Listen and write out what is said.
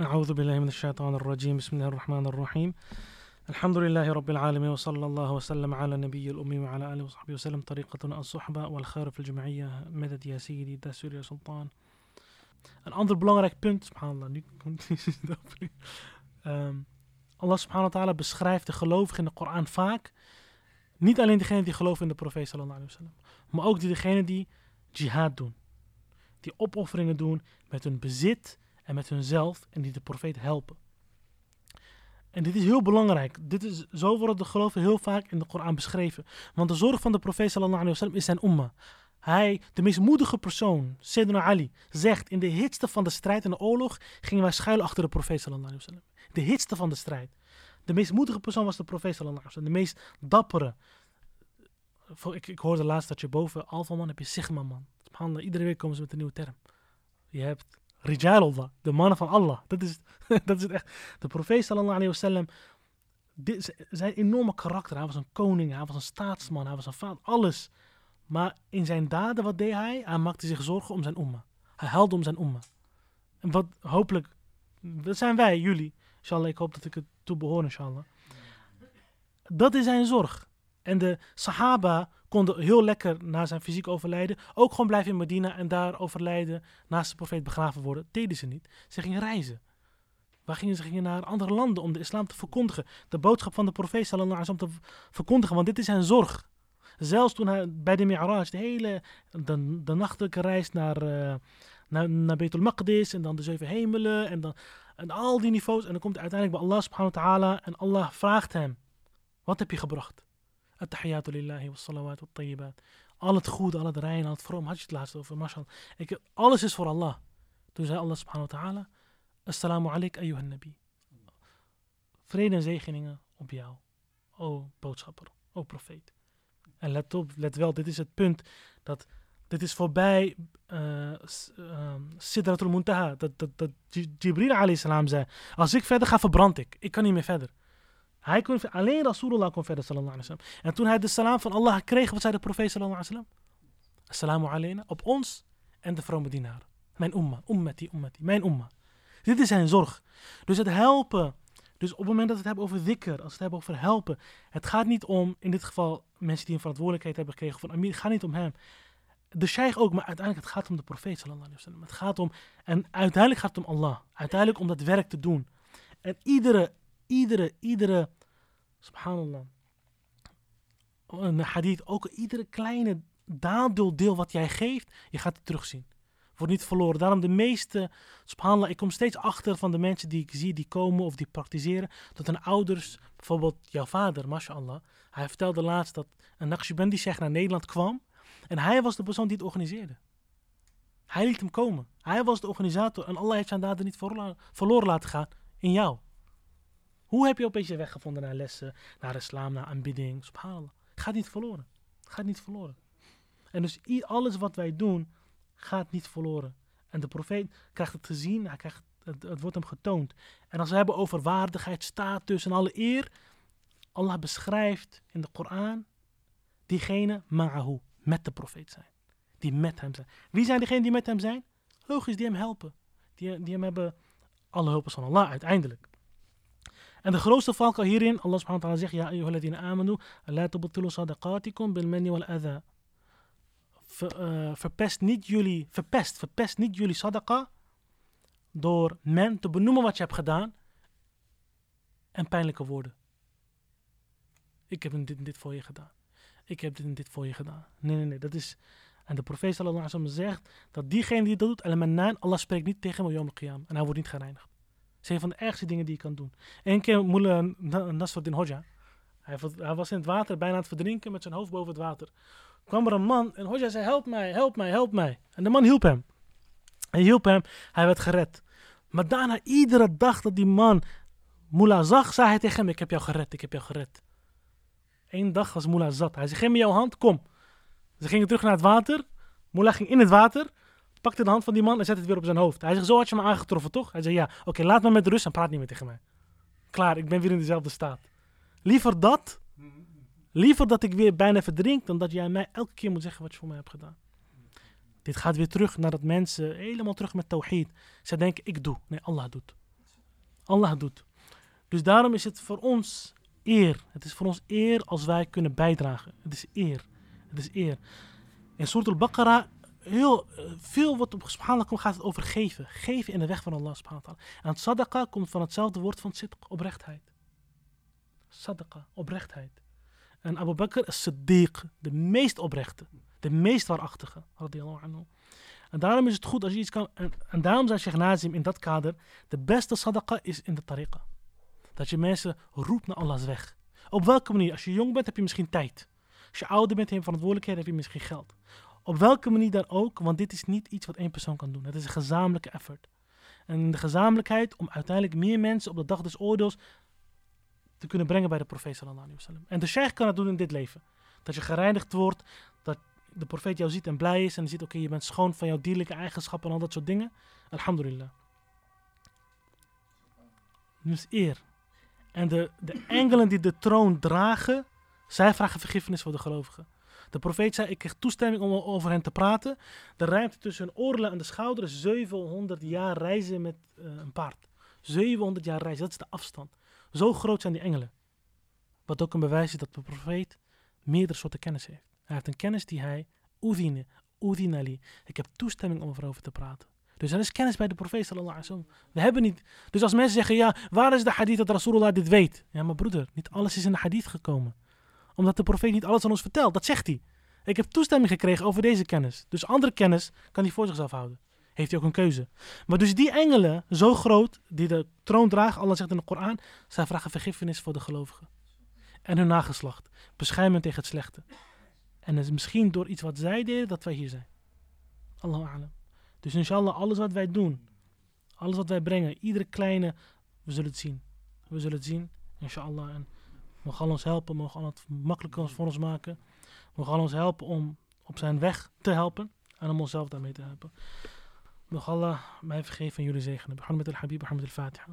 أعوذ بالله من الشيطان الرجيم بسم الله الرحمن الرحيم الحمد لله رب العالمين وصلى الله وسلم على النبي الأمي وعلى آله وصحبه وسلم طريقتنا الصحبة والخير في الجمعية مدد يا سيدي دستور يا سلطان Een ander belangrijk punt, subhanallah, nu komt um, Allah subhanahu wa ta'ala beschrijft de gelovigen in de Koran vaak. Niet alleen degene die geloven in de profeet sallallahu alayhi wa sallam, maar ook degene die jihad doen. Die opofferingen doen met hun bezit en met hunzelf en die de profeet helpen. En dit is heel belangrijk. Dit is, zo worden de geloven heel vaak in de Koran beschreven. Want de zorg van de profeet sallallahu alayhi wa sallam is zijn umma. Hij, de meest moedige persoon, Sayyidina Ali, zegt in de hitste van de strijd en de oorlog gingen wij schuilen achter de profeet sallallahu alayhi wa sallam. De hitste van de strijd. De meest moedige persoon was de profeet sallallahu alayhi. De meest dappere. Ik, ik hoorde laatst dat je boven Alpha man heb je Sigma man. Iedere week komen ze met een nieuwe term. Je hebt Rijalullah, de mannen van Allah. Dat is, dat is het echt. De profeet sallallahu alayhi wa sallam, zijn enorme karakter. Hij was een koning, hij was een staatsman, hij was een vader, alles. Maar in zijn daden, wat deed hij? Hij maakte zich zorgen om zijn umma. Hij huilde om zijn umma. En wat hopelijk, dat zijn wij, jullie. Inshallah, ik hoop dat ik het toe behoor, inshallah. Dat is zijn zorg. En de Sahaba konden heel lekker na zijn fysiek overlijden ook gewoon blijven in Medina en daar overlijden, naast de profeet begraven worden. Dat deden ze niet. Ze gingen reizen. Waar gingen ze? gingen naar andere landen om de islam te verkondigen. De boodschap van de profeet sallallahu alaihi te verkondigen, want dit is zijn zorg. Zelfs toen hij bij de Mi'raj, de hele de, nachtelijke reis naar, uh, naar, naar Maqdis en dan de zeven hemelen en, dan, en al die niveaus. En dan komt hij uiteindelijk bij Allah subhanahu wa ta'ala en Allah vraagt hem, wat heb je gebracht? At-tahiyatu lillahi wa salawat wa tayyibat. Al het goede, al het rein, al het vroom. Had je het laatst over, mashallah. Alles is voor Allah. Toen zei Allah subhanahu wa ta'ala, Assalamu alaikum ayyuhan nabi. Vrede en zegeningen op jou, o boodschapper, o profeet. En let op, let wel, dit is het punt dat dit is voorbij uh, uh, Sidratul Muntaha. Dat, dat, dat Jibril alayhi salam zei, als ik verder ga verbrand ik. Ik kan niet meer verder. Hij kon, alleen Rasulullah kon verder sallallahu alayhi wa sallam. En toen hij de salam van Allah kreeg, wat zei de profeet sallallahu alayhi wa sallam? Assalamu alayna, op ons en de vrome dienaar. Mijn umma, ummati, ummati, mijn umma. Dit is zijn zorg. Dus het helpen dus op het moment dat we het hebben over dhikr, als we het hebben over helpen, het gaat niet om, in dit geval, mensen die een verantwoordelijkheid hebben gekregen van Amir, het gaat niet om hem. De sheikh ook, maar uiteindelijk het gaat om de profeet sallallahu alaihi wasallam. Het gaat om, en uiteindelijk gaat het om Allah. Uiteindelijk om dat werk te doen. En iedere, iedere, iedere, subhanallah, een hadith, ook iedere kleine deel wat jij geeft, je gaat het terugzien wordt niet verloren. Daarom de meeste, subhanallah, ik kom steeds achter van de mensen die ik zie, die komen of die praktiseren, dat hun ouders, bijvoorbeeld jouw vader, mashallah, hij vertelde laatst dat een Naqshbandi sheikh naar Nederland kwam en hij was de persoon die het organiseerde. Hij liet hem komen. Hij was de organisator en Allah heeft zijn daden niet verloren laten gaan in jou. Hoe heb je opeens je weg gevonden naar lessen, naar islam, naar aanbidding? Subhanallah. Gaat niet verloren. Gaat niet verloren. En dus alles wat wij doen, gaat niet verloren. En de profeet krijgt het gezien, hij krijgt, het, het wordt hem getoond. En als we hebben over waardigheid, status en alle eer, Allah beschrijft in de Koran diegene ma'ahu, met de profeet zijn. Die met hem zijn. Wie zijn diegenen die met hem zijn? Logisch, die hem helpen. Die, die hem hebben, alle hulpers van Allah uiteindelijk. En de grootste valkuil hierin, Allah subhanahu wa ta'ala zegt, ja, ayyuhalladina amanu, la tubtilu sadaqatikum bil manni wal adha uh, verpest niet jullie, verpest, verpest niet jullie sadaqa door men te benoemen wat je hebt gedaan en pijnlijke woorden. Ik heb dit en dit voor je gedaan. Ik heb dit en dit voor je gedaan. Nee, nee, nee, dat is... En de profeet sallallahu alaihi wasallam zegt dat diegene die dat doet, Allah spreekt niet tegen hem op qiyam. En hij wordt niet gereinigd. Een van de ergste dingen die je kan doen. Eén keer Mullah Nasruddin Hoja, hij, hij was in het water bijna aan het verdrinken met zijn hoofd boven het water kwam er een man en Hoja zei, help mij, help mij, help mij. En de man hielp hem. Hij hielp hem, hij werd gered. Maar daarna, iedere dag dat die man Mullah zag, zei hij tegen hem, ik heb jou gered, ik heb jou gered. Eén dag was Mullah zat. Hij zei, geef me jouw hand, kom. Ze gingen terug naar het water. Mullah ging in het water, pakte de hand van die man en zette het weer op zijn hoofd. Hij zei, zo had je me aangetroffen, toch? Hij zei, ja, oké, laat me met rust en praat niet meer tegen mij. Klaar, ik ben weer in dezelfde staat. Liever dat Liever dat ik weer bijna verdrink dan dat jij mij elke keer moet zeggen wat je voor mij hebt gedaan. Dit gaat weer terug naar dat mensen helemaal terug met tawhid. Zij denken, ik doe. Nee, Allah doet. Allah doet. Dus daarom is het voor ons eer. Het is voor ons eer als wij kunnen bijdragen. Het is eer. Het is eer. In Surah al-Baqarah, heel eh, veel wat op subhanallah komt, gaat het over geven. Geven in de weg van Allah ta'ala. En sadaqa komt van hetzelfde woord van sidq, oprechtheid. Sadaqa, oprechtheid. En Abu Bakr is Siddiq, de meest oprechte, de meest waarachtige. radiyallahu anhu. En daarom is het goed als je iets kan. En, en daarom zei Sheikh Nazim in dat kader: de beste sadaqa is in de tariqa. Dat je mensen roept naar Allah's weg. Op welke manier? Als je jong bent, heb je misschien tijd. Als je ouder bent, heb je verantwoordelijkheden, heb je misschien geld. Op welke manier dan ook, want dit is niet iets wat één persoon kan doen. Het is een gezamenlijke effort. En de gezamenlijkheid om uiteindelijk meer mensen op de dag des oordeels te kunnen brengen bij de profeet sallallahu alaihi. En de sheikh kan het doen in dit leven. Dat je gereinigd wordt, dat de profeet jou ziet en blij is en ziet, oké, je bent schoon van jouw dierlijke eigenschappen en al dat soort dingen. Alhamdulillah. Dus eer. En de, de engelen die de troon dragen, zij vragen vergiffenis voor de gelovigen. De profeet zei, ik kreeg toestemming om over hen te praten. De ruimte tussen hun oorlel en de schouder is 700 jaar reizen met uh, een paard. 700 jaar reizen, dat is de afstand. Zo groot zijn die engelen. Wat ook een bewijs is dat de profeet meerdere soorten kennis heeft. Hij heeft een kennis die hij, oedine, oedinali, ik heb toestemming om erover te praten. Dus er is kennis bij de profeet sallallahu alaihi. We hebben niet. Dus als mensen zeggen, ja, waar is de hadith dat Rasulullah dit weet? Ja, maar broeder, niet alles is in de hadith gekomen. Omdat de profeet niet alles aan ons vertelt. Dat zegt hij. Ik heb toestemming gekregen over deze kennis. Dus andere kennis kan hij voor zichzelf houden. Heeft hij ook een keuze. Maar dus die engelen, zo groot, die de troon dragen, Allah zegt in de Koran, zij vragen vergiffenis voor de gelovigen. En hun nageslacht. Beschermen tegen het slechte. En het is misschien door iets wat zij deden dat wij hier zijn. Allahu a'lam. Dus inshallah, alles wat wij doen, alles wat wij brengen, iedere kleine, we zullen het zien. We zullen het zien, inshallah. En mogen Allah ons helpen, mogen Allah het makkelijker voor ons maken. Mogen Allah ons helpen om op zijn weg te helpen en om onszelf daarmee te helpen. Mogen Allah mij vergeven en jullie zegenen. Mohammed al-Habib, Mohammed al-Fatiha.